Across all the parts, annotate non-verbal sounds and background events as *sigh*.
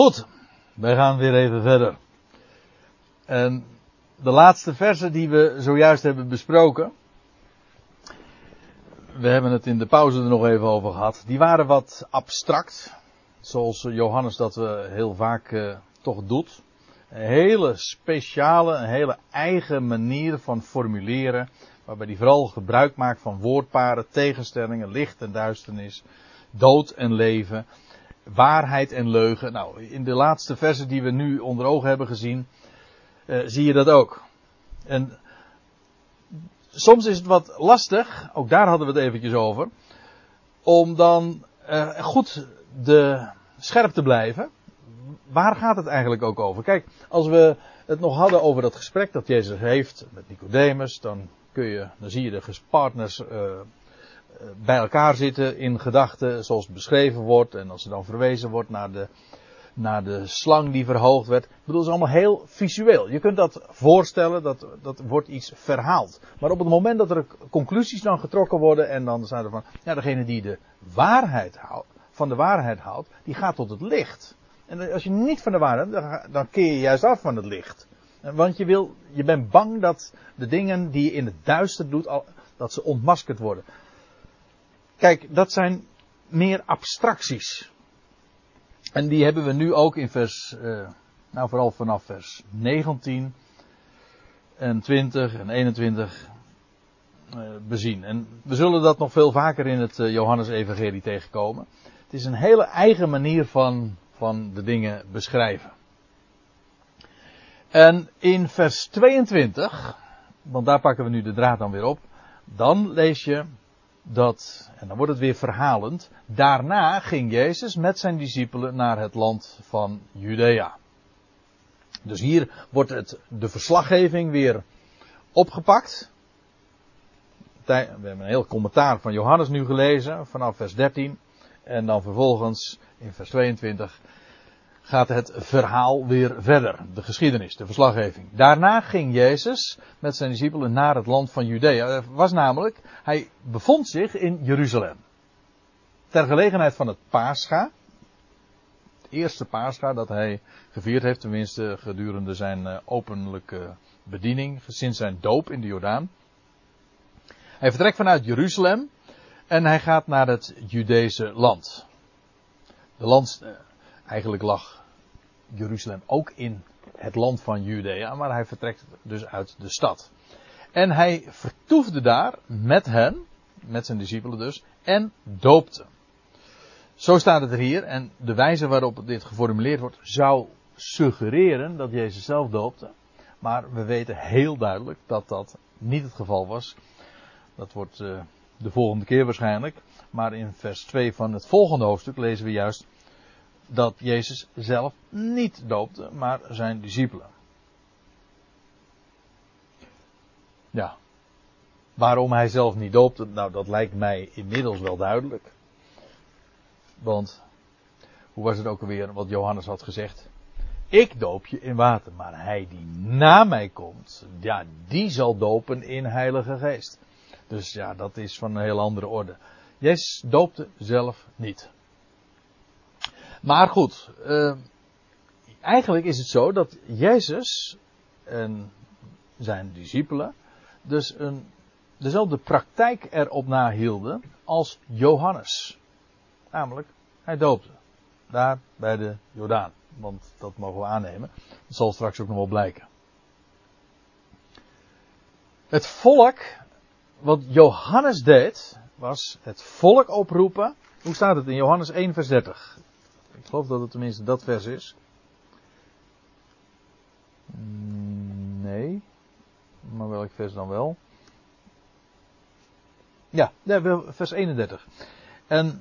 Goed, wij gaan weer even verder. En de laatste versen die we zojuist hebben besproken. We hebben het in de pauze er nog even over gehad. Die waren wat abstract. Zoals Johannes dat uh, heel vaak uh, toch doet. Een hele speciale, een hele eigen manier van formuleren. Waarbij hij vooral gebruik maakt van woordparen, tegenstellingen, licht en duisternis, dood en leven, waarheid en leugen. Nou, in de laatste versen die we nu onder ogen hebben gezien, uh, zie je dat ook. En soms is het wat lastig, ook daar hadden we het eventjes over, om dan uh, goed de, scherp te blijven. Waar gaat het eigenlijk ook over? Kijk, als we het nog hadden over dat gesprek dat Jezus heeft met Nicodemus, dan kun je, dan zie je de partners uh, bij elkaar zitten in gedachten zoals beschreven wordt. En als er dan verwezen wordt naar de, naar de slang die verhoogd werd. Ik bedoel, het is allemaal heel visueel. Je kunt dat voorstellen, dat, dat wordt iets verhaald. Maar op het moment dat er conclusies dan getrokken worden en dan zijn er van, ja, degene die de waarheid houdt, van de waarheid houdt, die gaat tot het licht. En als je niet van de waarheid, dan, dan keer je juist af van het licht. Want je wil, je bent bang dat de dingen die je in het duister doet, dat ze ontmaskerd worden. Kijk, dat zijn meer abstracties. En die hebben we nu ook in vers, uh, nou vooral vanaf vers 19 en 20 en 21 uh, bezien. En we zullen dat nog veel vaker in het uh, Johannes-evangelie tegenkomen. Het is een hele eigen manier van, van de dingen beschrijven. En in vers 22, want daar pakken we nu de draad dan weer op, dan lees je dat, en dan wordt het weer verhalend, daarna ging Jezus met zijn discipelen naar het land van Judea. Dus hier wordt het, de verslaggeving weer opgepakt. We hebben een heel commentaar van Johannes nu gelezen, vanaf vers 13. En dan vervolgens in vers 22 gaat het verhaal weer verder. De geschiedenis, de verslaggeving. Daarna ging Jezus met zijn discipelen naar het land van Judea. Het was namelijk, hij bevond zich in Jeruzalem. Ter gelegenheid van het Pascha. Het eerste Pascha dat hij gevierd heeft, tenminste gedurende zijn eh, openlijke bediening, sinds zijn doop in de Jordaan. Hij vertrekt vanuit Jeruzalem en hij gaat naar het Judese land. De land, eigenlijk lag Jeruzalem ook in het land van Judea, maar hij vertrekt dus uit de stad. En hij vertoefde daar met hen, met zijn discipelen dus, en doopte. Zo staat het er hier, en de wijze waarop dit geformuleerd wordt, zou suggereren dat Jezus zelf doopte. Maar we weten heel duidelijk dat dat niet het geval was. Dat wordt uh, de volgende keer waarschijnlijk. Maar in vers 2 van het volgende hoofdstuk lezen we juist dat Jezus zelf niet doopte, maar zijn discipelen. Ja. Waarom hij zelf niet doopte, nou dat lijkt mij inmiddels wel duidelijk. Want, hoe was het ook alweer wat Johannes had gezegd? Ik doop je in water, maar hij die na mij komt, ja, die zal dopen in Heilige Geest. Dus ja, dat is van een heel andere orde. Jezus doopte zelf niet. Maar goed, uh, eigenlijk is het zo dat Jezus en zijn discipelen dus een, dezelfde praktijk erop nahielden als Johannes. Namelijk, hij doopte. Daar bij de Jordaan. Want dat mogen we aannemen. Dat zal straks ook nog wel blijken. Het volk, wat Johannes deed, was het volk oproepen. Hoe staat het in Johannes 1, vers 30? Ik geloof dat het tenminste dat vers is. Nee. Maar welk vers dan wel? Ja, vers 31. En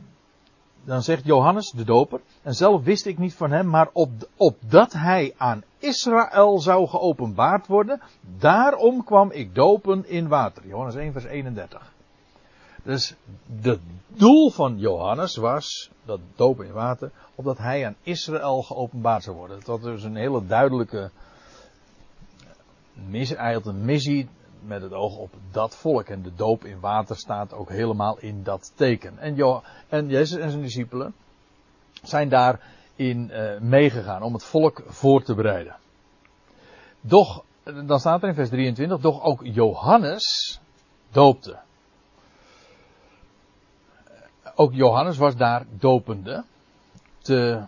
dan zegt Johannes, de doper, en zelf wist ik niet van hem, maar op, opdat hij aan Israël zou geopenbaard worden, daarom kwam ik dopen in water. Johannes 1, vers 31. Dus het doel van Johannes was, dat dopen in water, opdat hij aan Israël geopenbaard zou worden. Dat was dus een hele duidelijke missie, een missie met het oog op dat volk. En de doop in water staat ook helemaal in dat teken. En, en Jezus en zijn discipelen zijn daar in uh, meegegaan om het volk voor te bereiden. Doch, dan staat er in vers 23, doch ook Johannes doopte. Ook Johannes was daar dopende. Te,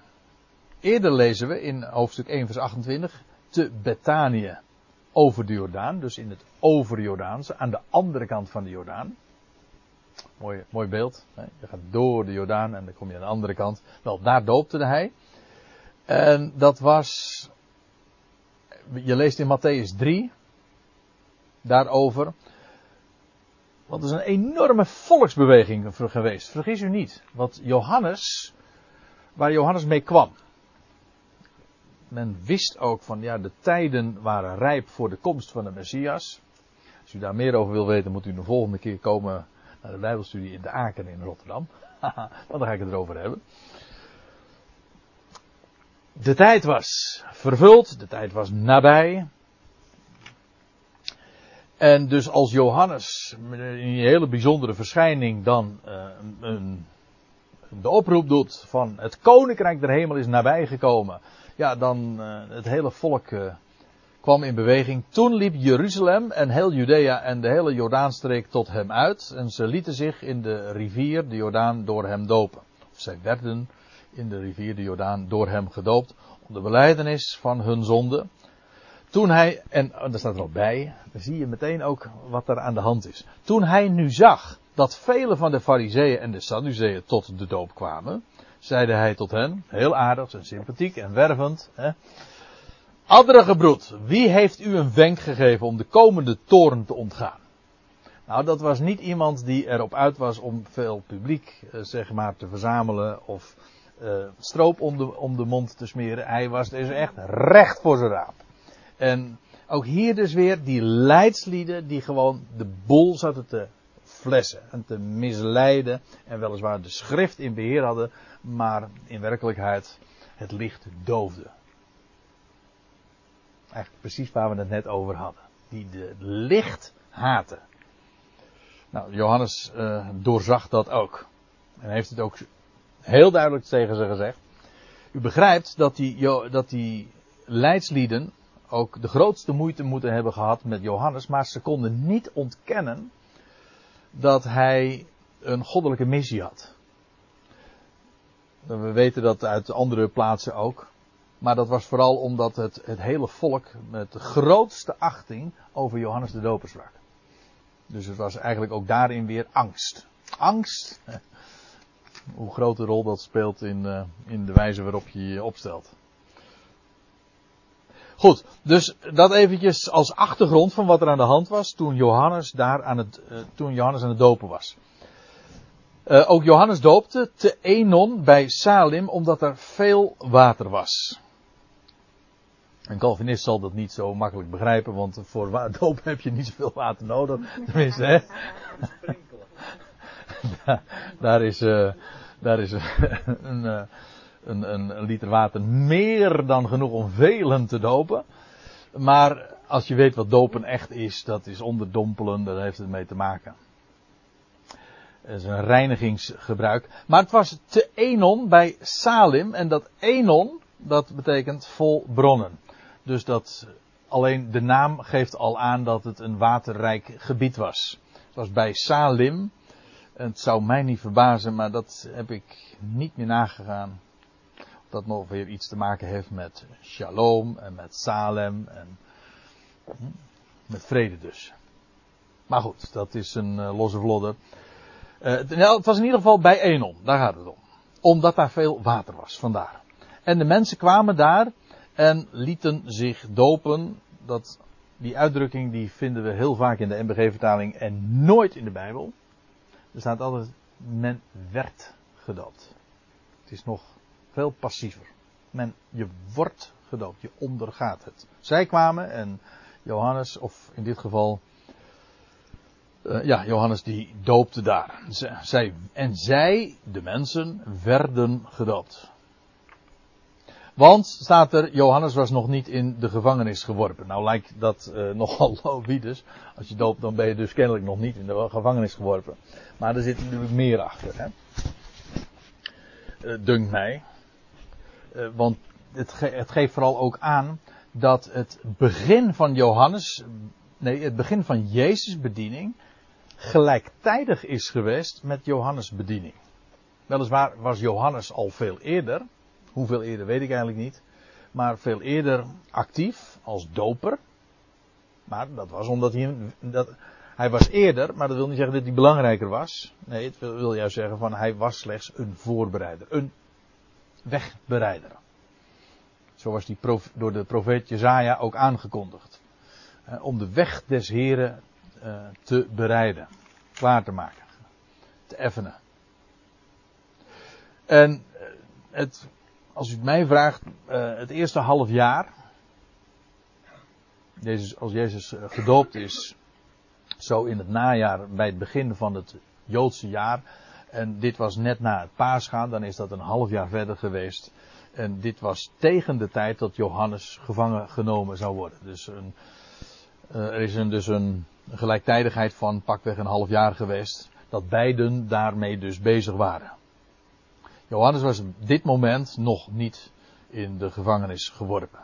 eerder lezen we in hoofdstuk 1 vers 28 te Betanië over de Jordaan, dus in het overjordaanse, aan de andere kant van de Jordaan. Mooi, mooi beeld. Hè? Je gaat door de Jordaan en dan kom je aan de andere kant. Wel, daar doopte hij. En dat was. Je leest in Matthäus 3 daarover. Want het is een enorme volksbeweging geweest. Vergis u niet. Wat Johannes, waar Johannes mee kwam. Men wist ook van ja, de tijden waren rijp voor de komst van de Messias. Als u daar meer over wil weten, moet u de volgende keer komen naar de Bijbelstudie in de Aken in Rotterdam. *laughs* Want dan ga ik het erover hebben. De tijd was vervuld, de tijd was nabij. En dus als Johannes in een hele bijzondere verschijning dan uh, een, de oproep doet van het koninkrijk der hemel is nabijgekomen. Ja, dan uh, het hele volk uh, kwam in beweging. Toen liep Jeruzalem en heel Judea en de hele Jordaanstreek tot hem uit. En ze lieten zich in de rivier, de Jordaan, door hem dopen. Of zij werden in de rivier, de Jordaan, door hem gedoopt. Om de beleidenis van hun zonde. Toen hij, en daar staat er al bij, dan zie je meteen ook wat er aan de hand is. Toen hij nu zag dat vele van de fariseeën en de sadduceeën tot de doop kwamen, zeide hij tot hen, heel aardig en sympathiek en wervend, hè, gebroed, wie heeft u een wenk gegeven om de komende toren te ontgaan? Nou, dat was niet iemand die erop uit was om veel publiek, eh, zeg maar, te verzamelen of uh, stroop om de, om de mond te smeren. Hij was dus echt recht voor zijn raap. En ook hier dus weer die leidslieden die gewoon de boel zaten te flessen en te misleiden. En weliswaar de schrift in beheer hadden, maar in werkelijkheid het licht doofde. Eigenlijk precies waar we het net over hadden. Die de licht haten. Nou, Johannes uh, doorzag dat ook. En heeft het ook heel duidelijk tegen ze gezegd. U begrijpt dat die, dat die leidslieden ook de grootste moeite moeten hebben gehad met Johannes, maar ze konden niet ontkennen dat hij een goddelijke missie had. We weten dat uit andere plaatsen ook. Maar dat was vooral omdat het, het hele volk met de grootste achting over Johannes de Doper sprak. Dus het was eigenlijk ook daarin weer angst. Angst, *laughs* hoe grote rol dat speelt in, uh, in de wijze waarop je je opstelt. Goed, dus dat eventjes als achtergrond van wat er aan de hand was toen Johannes daar aan het, uh, toen Johannes aan het dopen was. Uh, ook Johannes doopte te Enon bij Salim omdat er veel water was. Een Calvinist zal dat niet zo makkelijk begrijpen, want voor *laughs* doop heb je niet zoveel water nodig. Tenminste, hè? *laughs* daar is, uh, daar is *laughs* een, een, een, liter water meer dan genoeg om velen te dopen. Maar als je weet wat dopen echt is, dat is onderdompelen, daar heeft het mee te maken. Het is een reinigingsgebruik. Maar het was te Enon bij Salim. En dat Enon, dat betekent vol bronnen. Dus dat alleen de naam geeft al aan dat het een waterrijk gebied was. Het was bij Salim. Het zou mij niet verbazen, maar dat heb ik niet meer nagegaan. Dat nog weer iets te maken heeft met shalom en met Salem en hm, met vrede dus. Maar goed, dat is een uh, losse vlodder. Uh, het was in ieder geval bij Enon, daar gaat het om. Omdat daar veel water was, vandaar. En de mensen kwamen daar en lieten zich dopen. Dat, die uitdrukking die vinden we heel vaak in de MBG-vertaling en nooit in de Bijbel. Er staat altijd, men werd gedoopt. Het is nog veel passiever. Men, je wordt gedoopt, je ondergaat het. Zij kwamen en Johannes, of in dit geval, uh, ja, Johannes die doopte daar. Zij, en zij, de mensen, werden gedoopt. Want, staat er, Johannes was nog niet in de gevangenis geworpen. Nou lijkt dat uh, *laughs* nogal logisch. Als je doopt, dan ben je dus kennelijk nog niet in de gevangenis geworpen. Maar er zit natuurlijk meer achter, hè. Uh, dunkt mij. Uh, want het, het, geeft vooral ook aan dat het begin van Johannes, nee, het begin van Jezus' bediening gelijktijdig is geweest met Johannes' bediening. Weliswaar was Johannes al veel eerder, hoeveel eerder weet ik eigenlijk niet, maar veel eerder actief als doper. Maar dat was omdat hij, dat, hij was eerder, maar dat wil niet zeggen dat hij belangrijker was. Nee, het wil, wil juist zeggen van hij was slechts een voorbereider, een wegbereider. Zo was die door de profeet Jezaja ook aangekondigd. Eh, om de weg des Heren eh, te bereiden, klaar te maken, te effenen. En eh, het, als u het mij vraagt, het eerste half jaar, als Jezus gedoopt is, zo in het najaar bij het begin van het Joodse jaar. En dit was net na het paasgaan, dan is dat een half jaar verder geweest. En dit was tegen de tijd dat Johannes gevangen genomen zou worden. Dus een, uh, er is een, dus een gelijktijdigheid van pakweg een half jaar geweest. Dat beiden daarmee dus bezig waren. Johannes was op dit moment nog niet in de gevangenis geworpen.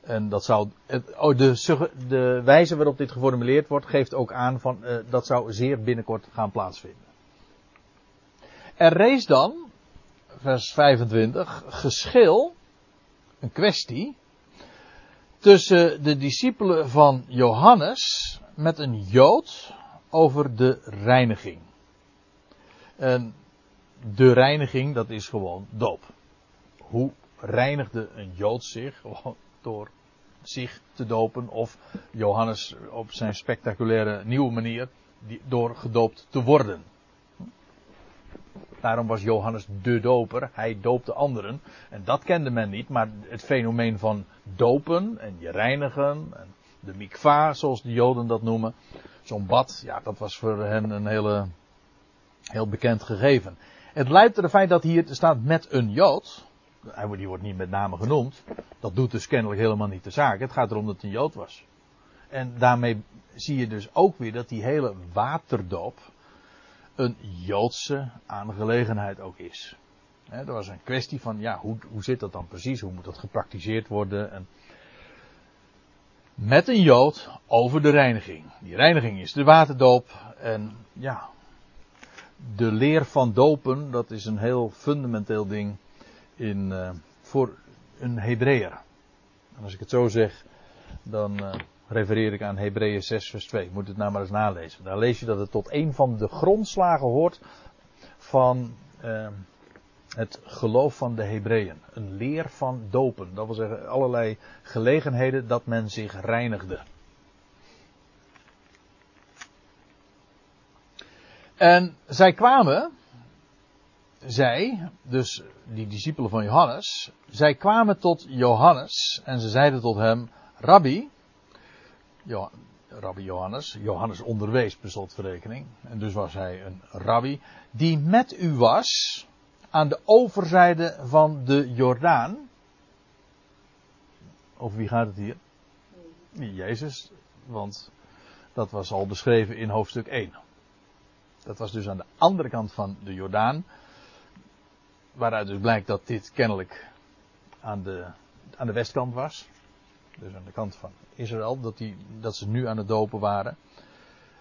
En dat zou, oh, de, de wijze waarop dit geformuleerd wordt, geeft ook aan van, uh, dat zou zeer binnenkort gaan plaatsvinden. Er rees dan, vers 25, geschil, een kwestie, tussen de discipelen van Johannes met een Jood over de reiniging. En de reiniging, dat is gewoon doop. Hoe reinigde een Jood zich? Door zich te dopen of Johannes op zijn spectaculaire nieuwe manier door gedoopt te worden. Daarom was Johannes de doper. Hij doopte anderen. En dat kende men niet. Maar het fenomeen van dopen en je reinigen. En de mikva, zoals de Joden dat noemen. Zo'n bad. Ja, dat was voor hen een hele, heel bekend gegeven. Het leidt er feit dat hier staat met een Jood die wordt niet met name genoemd. Dat doet dus kennelijk helemaal niet de zaak. Het gaat erom dat het een Jood was. En daarmee zie je dus ook weer dat die hele waterdoop een Joodse aangelegenheid ook is. He, er was een kwestie van, ja, hoe, hoe zit dat dan precies? Hoe moet dat gepraktiseerd worden? En met een Jood over de reiniging. Die reiniging is de waterdoop. En ja, de leer van dopen, dat is een heel fundamenteel ding in, uh, voor een Hebreeër. En als ik het zo zeg, dan uh, refereer ik aan Hebreeën 6 vers 2. Moet het nou maar eens nalezen. Daar lees je dat het tot een van de grondslagen hoort van uh, het geloof van de Hebreeën. Een leer van dopen. Dat wil zeggen allerlei gelegenheden dat men zich reinigde. En zij kwamen zij, dus die discipelen van Johannes, zij kwamen tot Johannes en ze zeiden tot hem, Rabbi, Rabbi Johannes, Johannes onderwees per slotverrekening, en dus was hij een rabbi, die met u was aan de overzijde van de Jordaan. Over wie gaat het hier? Jezus, want dat was al beschreven in hoofdstuk 1. Dat was dus aan de andere kant van de Jordaan. Waaruit dus blijkt dat dit kennelijk aan de, aan de westkant was. Dus aan de kant van Israël, dat, die, dat ze nu aan het dopen waren.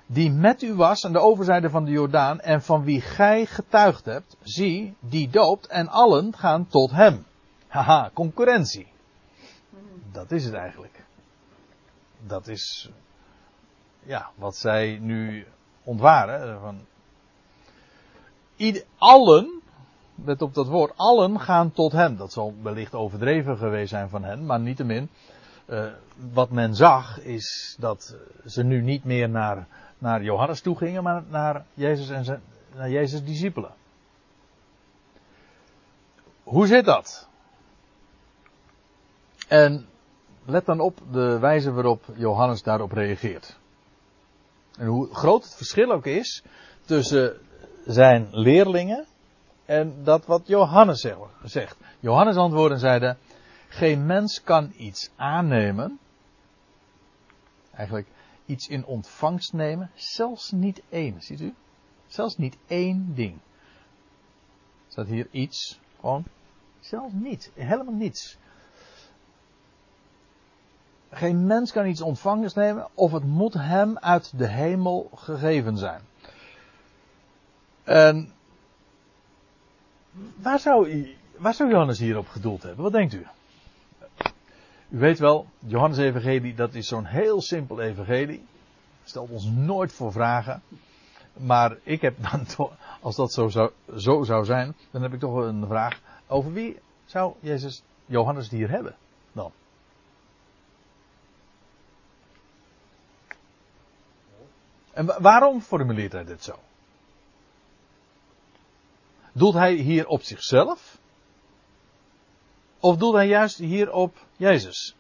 Die met u was aan de overzijde van de Jordaan en van wie gij getuigd hebt. Zie, die doopt en allen gaan tot hem. Haha, concurrentie. Dat is het eigenlijk. Dat is, ja, wat zij nu ontwaren. Van, ieder, allen let op dat woord, allen gaan tot hem. Dat zal wellicht overdreven geweest zijn van hen, maar niettemin. Uh, wat men zag is dat ze nu niet meer naar, naar Johannes toe gingen, maar naar Jezus en zijn, naar Jezus' discipelen. Hoe zit dat? En let dan op de wijze waarop Johannes daarop reageert. En hoe groot het verschil ook is tussen zijn leerlingen en dat wat Johannes zegt. Johannes antwoordde en zeide, geen mens kan iets aannemen, eigenlijk iets in ontvangst nemen, zelfs niet één, ziet u? Zelfs niet één ding. Staat hier iets, gewoon Zelfs niet. Helemaal niets. Geen mens kan iets ontvangers nemen of het moet hem uit de hemel gegeven zijn. En waar zou, waar zou Johannes hierop gedoeld hebben? Wat denkt u? U weet wel, Johannes Evangelie, dat is zo'n heel simpel evangelie. Stelt ons nooit voor vragen. Maar ik heb dan *laughs* toch, als dat zo zou, zo zou zijn, dan heb ik toch een vraag. Over wie zou Jezus Johannes hier hebben dan? En waarom formuleert hij dit zo? Doelt hij hier op zichzelf? Of doelt hij juist hier op Jezus?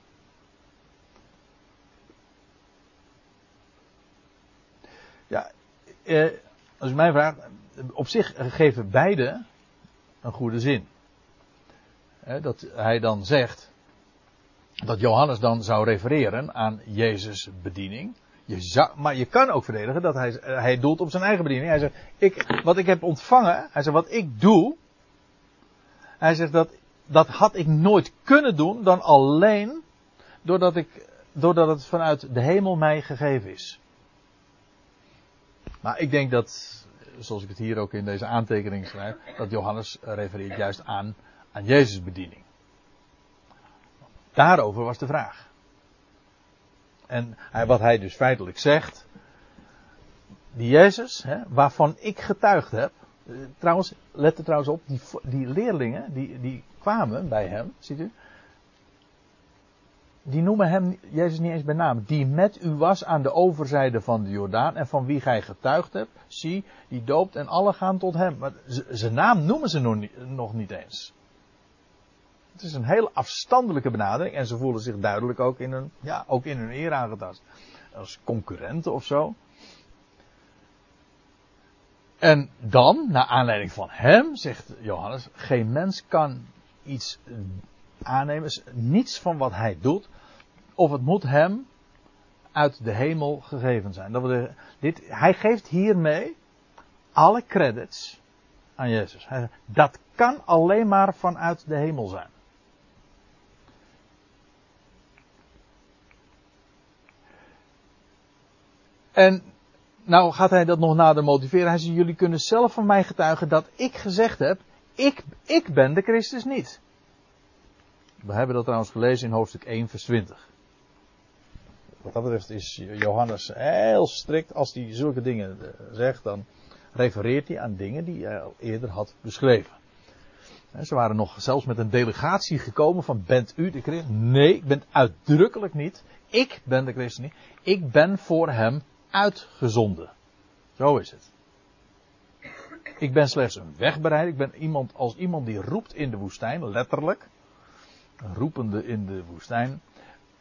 Ja, eh, als u mij vraagt, op zich geven beide een goede zin. dat hij dan zegt dat Johannes dan zou refereren aan Jezus' bediening. Je maar je kan ook verdedigen dat hij, hij doelt op zijn eigen bediening. Hij zegt, ik, wat ik heb ontvangen, hij zegt, wat ik doe, hij zegt dat, dat had ik nooit kunnen doen dan alleen doordat, ik, doordat het vanuit de hemel mij gegeven is. Maar ik denk dat, zoals ik het hier ook in deze aantekening schrijf, dat Johannes refereert juist aan, aan Jezus' bediening. Daarover was de vraag. En wat hij dus feitelijk zegt, die Jezus, hè, waarvan ik getuigd heb, trouwens, let er trouwens op, die, leerlingen, die, die kwamen bij hem, ziet u, die noemen hem, Jezus niet eens bij naam, die met u was aan de overzijde van de Jordaan en van wie gij getuigd hebt, zie, die doopt en alle gaan tot hem. Maar zijn naam noemen ze nog niet, eens. Het is een hele afstandelijke benadering en ze voelen zich duidelijk ook in hun, ja, ook in hun eer aangetast. Als concurrenten of zo. En dan, naar aanleiding van hem, zegt Johannes, geen mens kan iets aannemen, niets van wat hij doet, of het moet hem uit de hemel gegeven zijn. Dat wil dit, hij geeft hiermee alle credits aan Jezus. dat kan alleen maar vanuit de hemel zijn. En nou gaat hij dat nog nader motiveren. Hij zegt, jullie kunnen zelf van mij getuigen dat ik gezegd heb, ik, ik ben de Christus niet. We hebben dat trouwens gelezen in hoofdstuk 1 vers 20. Wat dat betreft is Johannes heel strikt. Als hij zulke dingen eh, zegt, dan refereert hij aan dingen die hij al eerder had beschreven. Ze waren nog zelfs met een delegatie gekomen van bent u de Christus? Nee, ik ben uitdrukkelijk niet. Ik ben de Christus niet. Ik ben voor hem uitgezonden. Zo is het. Ik ben slechts een wegbereider. Ik ben iemand als iemand die roept in de woestijn, letterlijk. Roepende in de woestijn.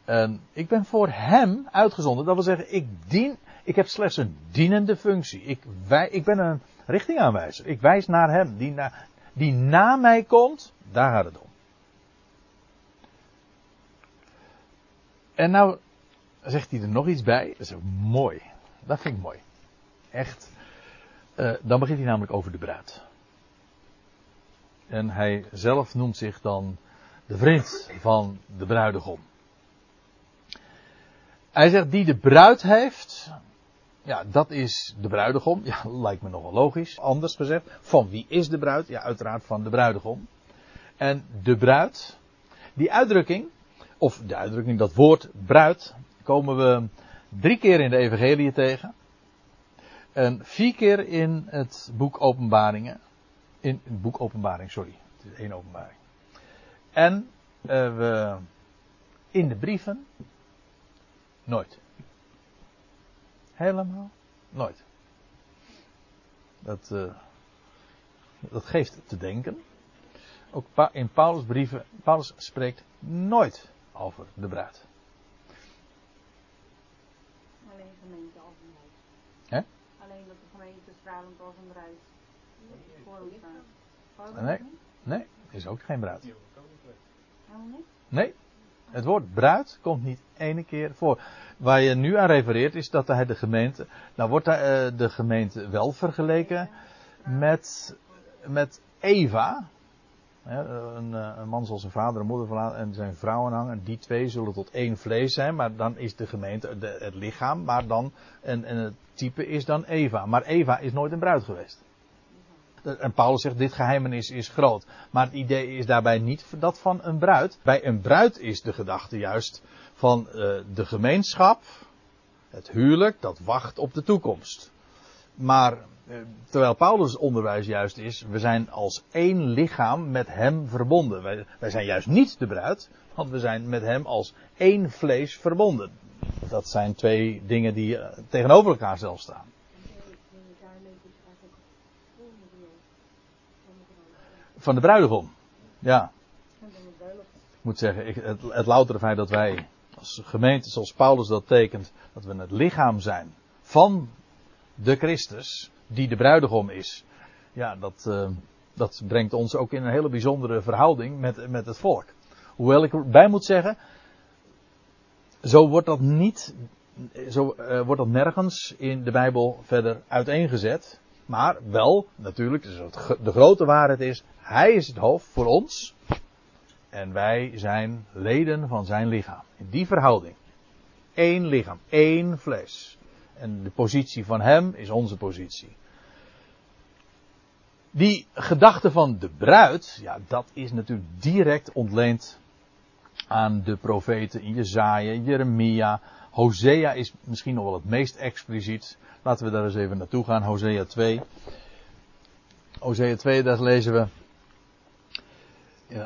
En ik ben voor hem uitgezonden. Dat wil zeggen, ik dien, ik heb slechts een dienende functie. Ik, wij, ik ben een richtingaanwijzer. Ik wijs naar hem. Die na, die na mij komt, daar gaat het om. En nou zegt hij er nog iets bij. Dat is ook mooi. Dat vind ik mooi. Echt. Uh, dan begint hij namelijk over de bruid. En hij zelf noemt zich dan de vriend van de bruidegom. Hij zegt die de bruid heeft. Ja, dat is de bruidegom. Ja, *laughs* lijkt me nogal logisch. Anders gezegd. Van wie is de bruid? Ja, uiteraard van de bruidegom. En de bruid. Die uitdrukking. Of de uitdrukking, dat woord bruid. Komen we drie keer in de Evangelie tegen. En vier keer in het boek Openbaringen. In het boek Openbaring, sorry. Het is één openbaring. En uh, we in de brieven nooit. Helemaal nooit. Dat, uh, dat geeft te denken. Ook in Paulus' brieven, Paulus spreekt nooit over de bruid. Stralend als een bruid voor. Nee, nee, is ook geen bruid. Nee, het woord bruid komt niet ene keer voor. Waar je nu aan refereert is dat hij de gemeente. Nou wordt uh, de gemeente wel vergeleken met, met Eva. Een, eh, een, man zal zijn vader en moeder verlaten en zijn vrouw aanhangen. En die twee zullen tot één vlees zijn. Maar dan is de gemeente het lichaam. Maar dan, en, en het type is dan Eva. Maar Eva is nooit een bruid geweest. En Paulus zegt, dit geheimenis is groot. Maar het idee is daarbij niet dat van een bruid. Bij een bruid is de gedachte juist van uh, de gemeenschap, het huwelijk, dat wacht op de toekomst. Maar terwijl Paulus' onderwijs juist is, we zijn als één lichaam met hem verbonden. Wij, wij zijn juist niet de bruid, want we zijn met hem als één vlees verbonden. Dat zijn twee dingen die uh, tegenover elkaar zelf staan. Van de bruidegom. Ja. Ik moet zeggen, ik, het, het loutere feit dat wij als gemeente, zoals Paulus dat tekent, dat we het lichaam zijn van de Christus, die de bruidegom is. Ja, dat, uh, dat brengt ons ook in een hele bijzondere verhouding met, met het volk. Hoewel ik erbij moet zeggen, zo wordt dat niet, zo uh, wordt dat nergens in de Bijbel verder uiteengezet. Maar wel, natuurlijk, dus de grote waarheid is, hij is het hoofd voor ons. En wij zijn leden van zijn lichaam. In die verhouding. Eén lichaam, één vlees. En de positie van hem is onze positie. Die gedachte van de bruid, ja, dat is natuurlijk direct ontleend aan de profeten Jezaja, Jeremia. Hosea is misschien nog wel het meest expliciet. Laten we daar eens even naartoe gaan. Hosea 2. Hosea 2, daar lezen we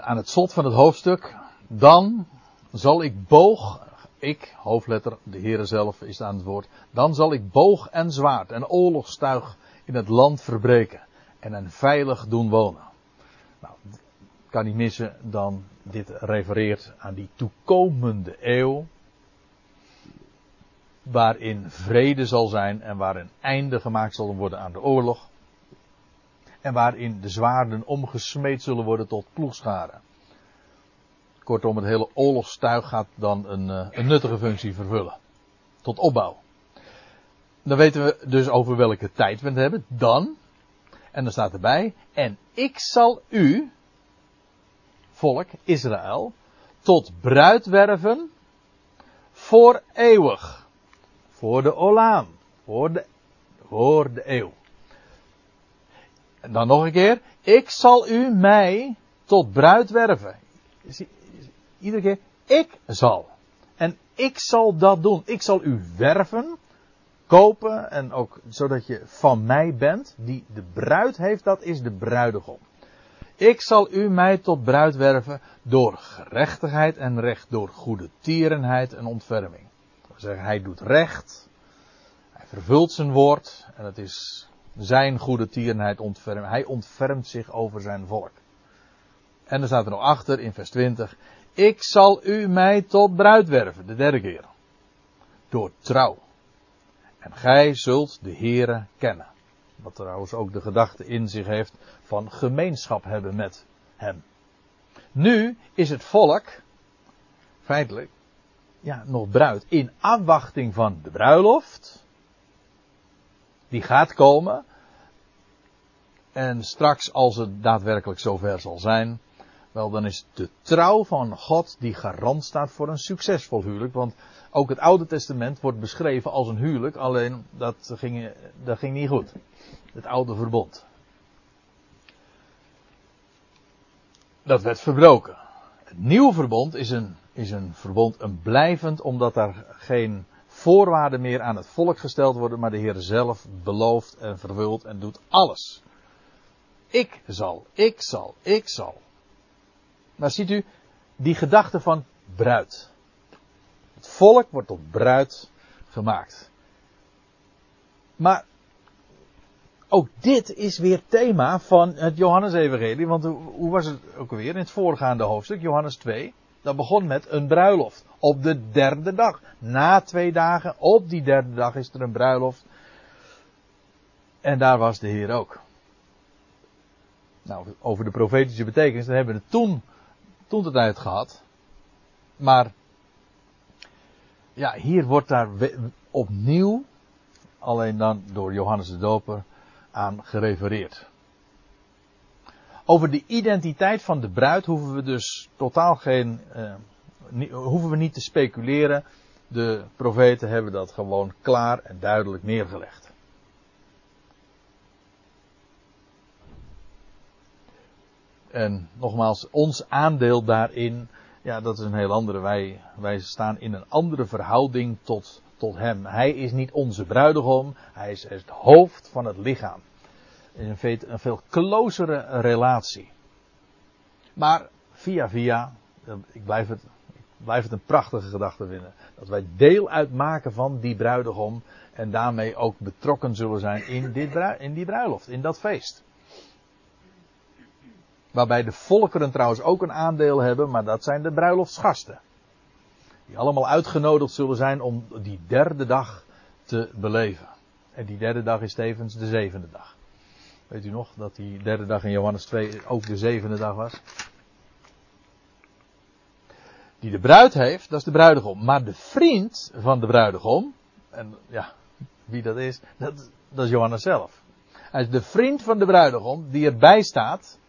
aan het slot van het hoofdstuk. Dan zal ik boog, ik, hoofdletter, de Heere zelf is aan het woord. Dan zal ik boog en zwaard en oorlogstuig in het land verbreken en een veilig doen wonen. Nou, kan niet missen dan dit refereert aan die toekomende eeuw waarin vrede zal zijn en waarin einde gemaakt zal worden aan de oorlog. En waarin de zwaarden omgesmeed zullen worden tot ploegscharen. Kortom, het hele oorlogstuig gaat dan een, eh, een nuttige functie vervullen. Tot opbouw. Dan weten we dus over welke tijd we het hebben. Dan. En dan staat erbij. En ik zal u, volk Israël, tot bruid werven voor eeuwig. Voor de Olaam. Voor de, voor de eeuw. En dan nog een keer. Ik zal u mij tot bruid werven. Iedere keer. Ik zal. En ik zal dat doen. Ik zal u werven. Kopen. En ook zodat je van mij bent. Die de bruid heeft, dat is de bruidegom. Ik zal u mij tot bruid werven door gerechtigheid en recht, door goede tierenheid en ontferming zeggen, hij doet recht. Hij vervult zijn woord. En het is zijn goede tierenheid ontfermen. Hij ontfermt zich over zijn volk. En dan staat er nog achter in vers 20. Ik zal u mij tot bruid werven. De derde keer. Door trouw. En gij zult de Heere kennen. Wat trouwens ook de gedachte in zich heeft van gemeenschap hebben met hem. Nu is het volk, feitelijk, ja, nog bruid. In afwachting van de bruiloft. Die gaat komen. En straks, als het daadwerkelijk zover zal zijn. Wel, dan is de trouw van God die garant staat voor een succesvol huwelijk. Want ook het Oude Testament wordt beschreven als een huwelijk. Alleen dat ging, ging niet goed. Het oude verbond. Dat werd verbroken. Het nieuwe verbond is een is een verbond een blijvend, omdat daar geen voorwaarden meer aan het volk gesteld worden, maar de Heer zelf belooft en vervult en doet alles. Ik zal, ik zal, ik zal. Maar ziet u, die gedachte van bruid. Volk wordt tot bruid gemaakt. Maar ook dit is weer thema van het Johannes-evangelie. Want hoe was het ook weer in het voorgaande hoofdstuk, Johannes 2? Dat begon met een bruiloft. Op de derde dag. Na twee dagen, op die derde dag is er een bruiloft. En daar was de Heer ook. Nou, over de profetische betekenis, dan hebben we toen, toen het uit gehad. Maar, ja, hier wordt daar opnieuw, alleen dan door Johannes de Doper, aan gerefereerd. over de identiteit van de bruid hoeven we dus totaal geen, niet, hoeven we niet te speculeren. De profeten hebben dat gewoon klaar en duidelijk neergelegd. En nogmaals, ons aandeel daarin, ja, dat is een heel andere. Wij, wij staan in een andere verhouding tot, tot Hem. Hij is niet onze bruidegom, Hij is het hoofd van het lichaam. Een veel, een veel closere relatie. Maar via via, ik blijf het, blijf het een prachtige gedachte vinden. Dat wij deel uitmaken van die bruidegom en daarmee ook betrokken zullen zijn in, dit, in die bruiloft, in dat feest. Waarbij de volkeren trouwens ook een aandeel hebben, maar dat zijn de bruiloftsgasten. Die allemaal uitgenodigd zullen zijn om die derde dag te beleven. En die derde dag is tevens de zevende dag. Weet u nog dat die derde dag in Johannes 2 ook de zevende dag was? Die de bruid heeft, dat is de bruidegom. Maar de vriend van de bruidegom, en ja, wie dat is, dat, dat is Johannes zelf. Hij is de vriend van de bruidegom die erbij staat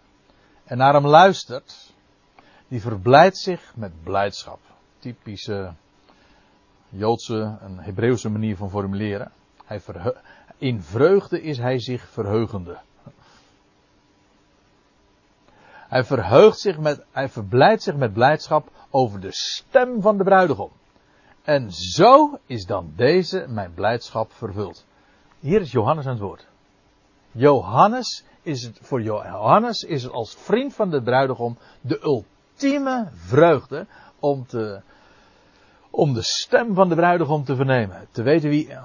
en naar hem luistert, die verblijdt zich met blijdschap. Typische Joodse en Hebreeuwse manier van formuleren. Hij in vreugde is hij zich verheugende. Hij verheugt zich met, hij verblijdt zich met blijdschap over de stem van de bruidegom. En zo is dan deze mijn blijdschap vervuld. Hier is Johannes aan het woord. Johannes is het, voor Johannes is het als vriend van de bruidegom de ultieme vreugde om te, om de stem van de bruidegom te vernemen. Te weten wie,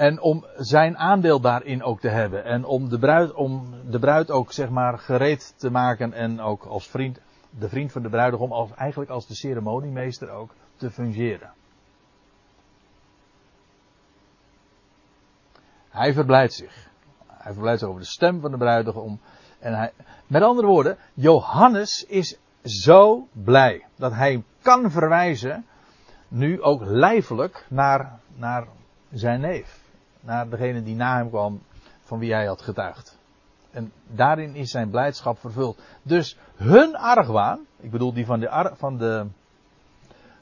en om zijn aandeel daarin ook te hebben. En om de bruid, om de bruid ook zeg maar gereed te maken en ook als vriend, de vriend van de bruidegom, als, eigenlijk als de ceremoniemeester ook te fungeren. Hij verblijdt zich. Hij verblijdt zich over de stem van de bruidegom. En hij, met andere woorden, Johannes is zo blij dat hij kan verwijzen, nu ook lijfelijk, naar, naar zijn neef naar degene die na hem kwam, van wie hij had getuigd. En daarin is zijn blijdschap vervuld. Dus hun argwaan, ik bedoel die van de, van de,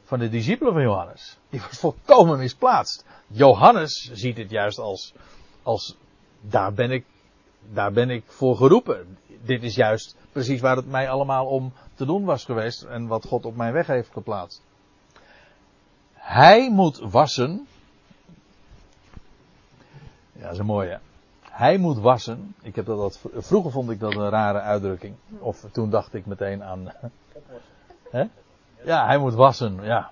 van de discipelen van Johannes, die was volkomen misplaatst. Johannes ziet het juist als, als daar ben ik, daar ben ik voor geroepen. Dit is juist precies waar het mij allemaal om te doen was geweest en wat God op mijn weg heeft geplaatst. Hij moet wassen ja, dat is een mooie. Hij moet wassen. Ik heb dat, vroeger vond ik dat een rare uitdrukking. Of toen dacht ik meteen aan. *laughs* Hè? Ja, hij moet wassen, ja.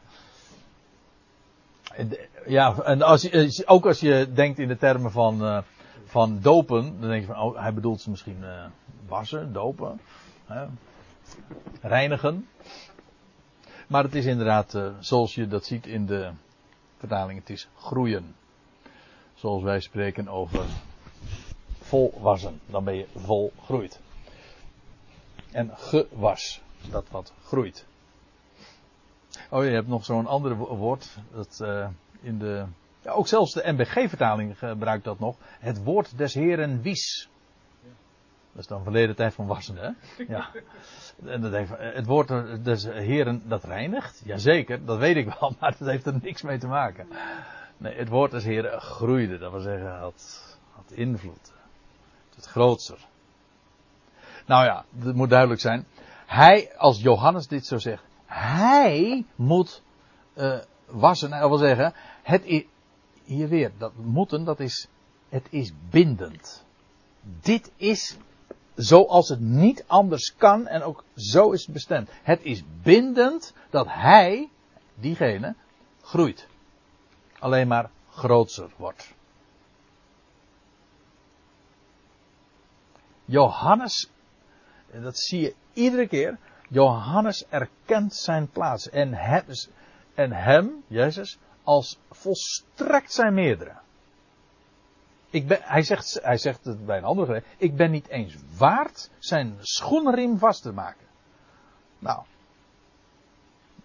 Ja, en als ook als je denkt in de termen van, uh, van dopen, dan denk je van, oh, hij bedoelt ze misschien uh, wassen, dopen, reinigen. Maar het is inderdaad, uh, zoals je dat ziet in de vertaling, het is groeien. Zoals wij spreken over volwassen. Dan ben je volgroeid. En gewas. Dat wat groeit. Oh, je hebt nog zo'n ander woord. Dat uh, in de. Ja, ook zelfs de MBG-vertaling gebruikt dat nog. Het woord des Heren wies. Dat is dan verleden tijd van wassen, hè? Ja. En dat heeft, het woord des Heren dat reinigt. Jazeker, dat weet ik wel, *laughs* maar dat heeft er niks mee te maken. Nee, het woord des Heer groeide. Dat wil zeggen, had, had invloed. Het grootser. Nou ja, het moet duidelijk zijn. Hij, als Johannes dit zo zegt, hij moet uh, wassen. Dat wil zeggen, het hier weer, dat moeten, dat is, het is bindend. Dit is zoals het niet anders kan en ook zo is het bestemd. Het is bindend dat hij, diegene, groeit alleen maar groter wordt. Johannes, dat zie je iedere keer, Johannes erkent zijn plaats en en hem Jezus, als volstrekt zijn meerdere. Ik ben, hij, zegt, hij zegt het bij een andere ik ben niet eens waard zijn schoenriem vast te maken. Nou,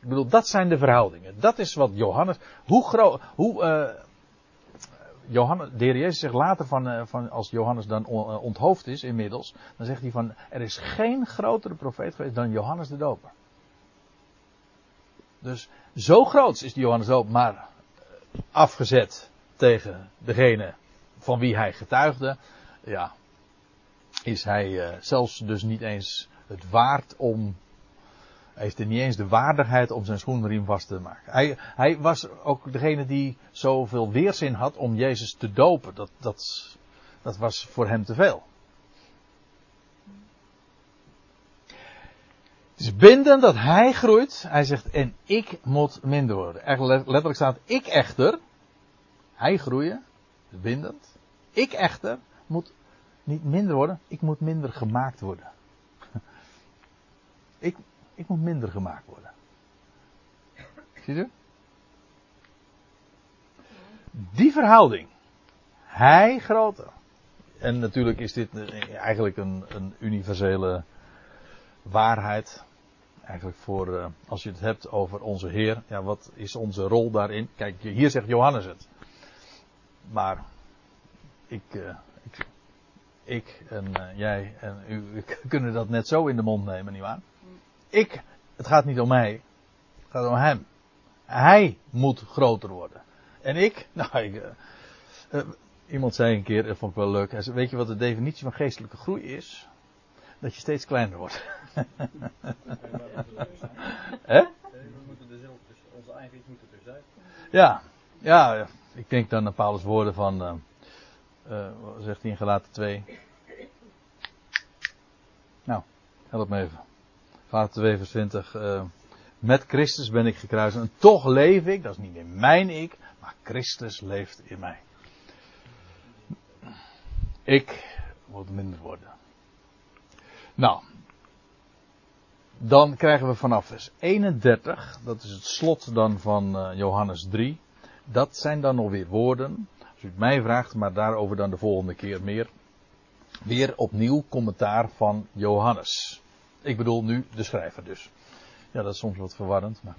ik bedoel, dat zijn de verhoudingen. Dat is wat Johannes. Hoe groot. Hoe. Uh, Johannes, de Jezus zegt later van, eh, van als Johannes dan eh, onthoofd is inmiddels, dan zegt hij van er is geen grotere profeet geweest dan Johannes de Doper. Dus zo groot is die Johannes de Doper, maar eh, afgezet tegen degene van wie hij getuigde, ja, is hij eh, zelfs dus niet eens het waard om hij heeft er niet eens de waardigheid om zijn schoenriem vast te maken. Hij, hij was ook degene die zoveel weerzin had om Jezus te dopen. Dat, dat, dat was voor hem te veel. Is bindend dat hij groeit. Hij zegt, en ik moet minder worden. Echt letterlijk staat, ik echter, hij groeien, bindend. Ik echter moet niet minder worden, ik moet minder gemaakt worden. *laughs* Ik, ik moet minder gemaakt worden. Ziet u? Die verhouding. Hij groter. En natuurlijk is dit eigenlijk een, een universele waarheid. Eigenlijk voor, uh, als je het hebt over onze Heer. Ja, wat is onze rol daarin? Kijk, hier zegt Johannes het. Maar ik, uh, ik, ik en uh, jij en u *laughs* kunnen dat net zo in de mond nemen, nietwaar? Ik, het gaat niet om mij. Het gaat om hem. Hij moet groter worden. En ik, *laughs* nou, ik, iemand zei een keer, dat vond ik wel leuk. Weet je wat de definitie van geestelijke groei is? Dat je steeds kleiner wordt. *laughs* Hè? We moeten er zelf tussen, onze eigen iets moeten tussenuit. Ja, ja, ik denk dan aan Paulus' woorden van, uh, wat zegt hij in Galaten 2? Nou, help me even. Galaten 2 vers 20. Uh, met Christus ben ik gekruisigd. En toch leef ik. Dat is niet meer mijn ik. Maar Christus leeft in mij. Ik moet minder worden. Nou. Dan krijgen we vanaf vers 31. Dat is het slot dan van uh, Johannes 3. Dat zijn dan nog weer woorden. Als u het mij vraagt. Maar daarover dan de volgende keer meer. Weer opnieuw commentaar van Johannes. Ik bedoel nu de schrijver dus. Ja, dat is soms wat verwarrend. Maar...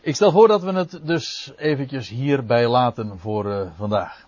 Ik stel voor dat we het dus eventjes hierbij laten voor uh, vandaag.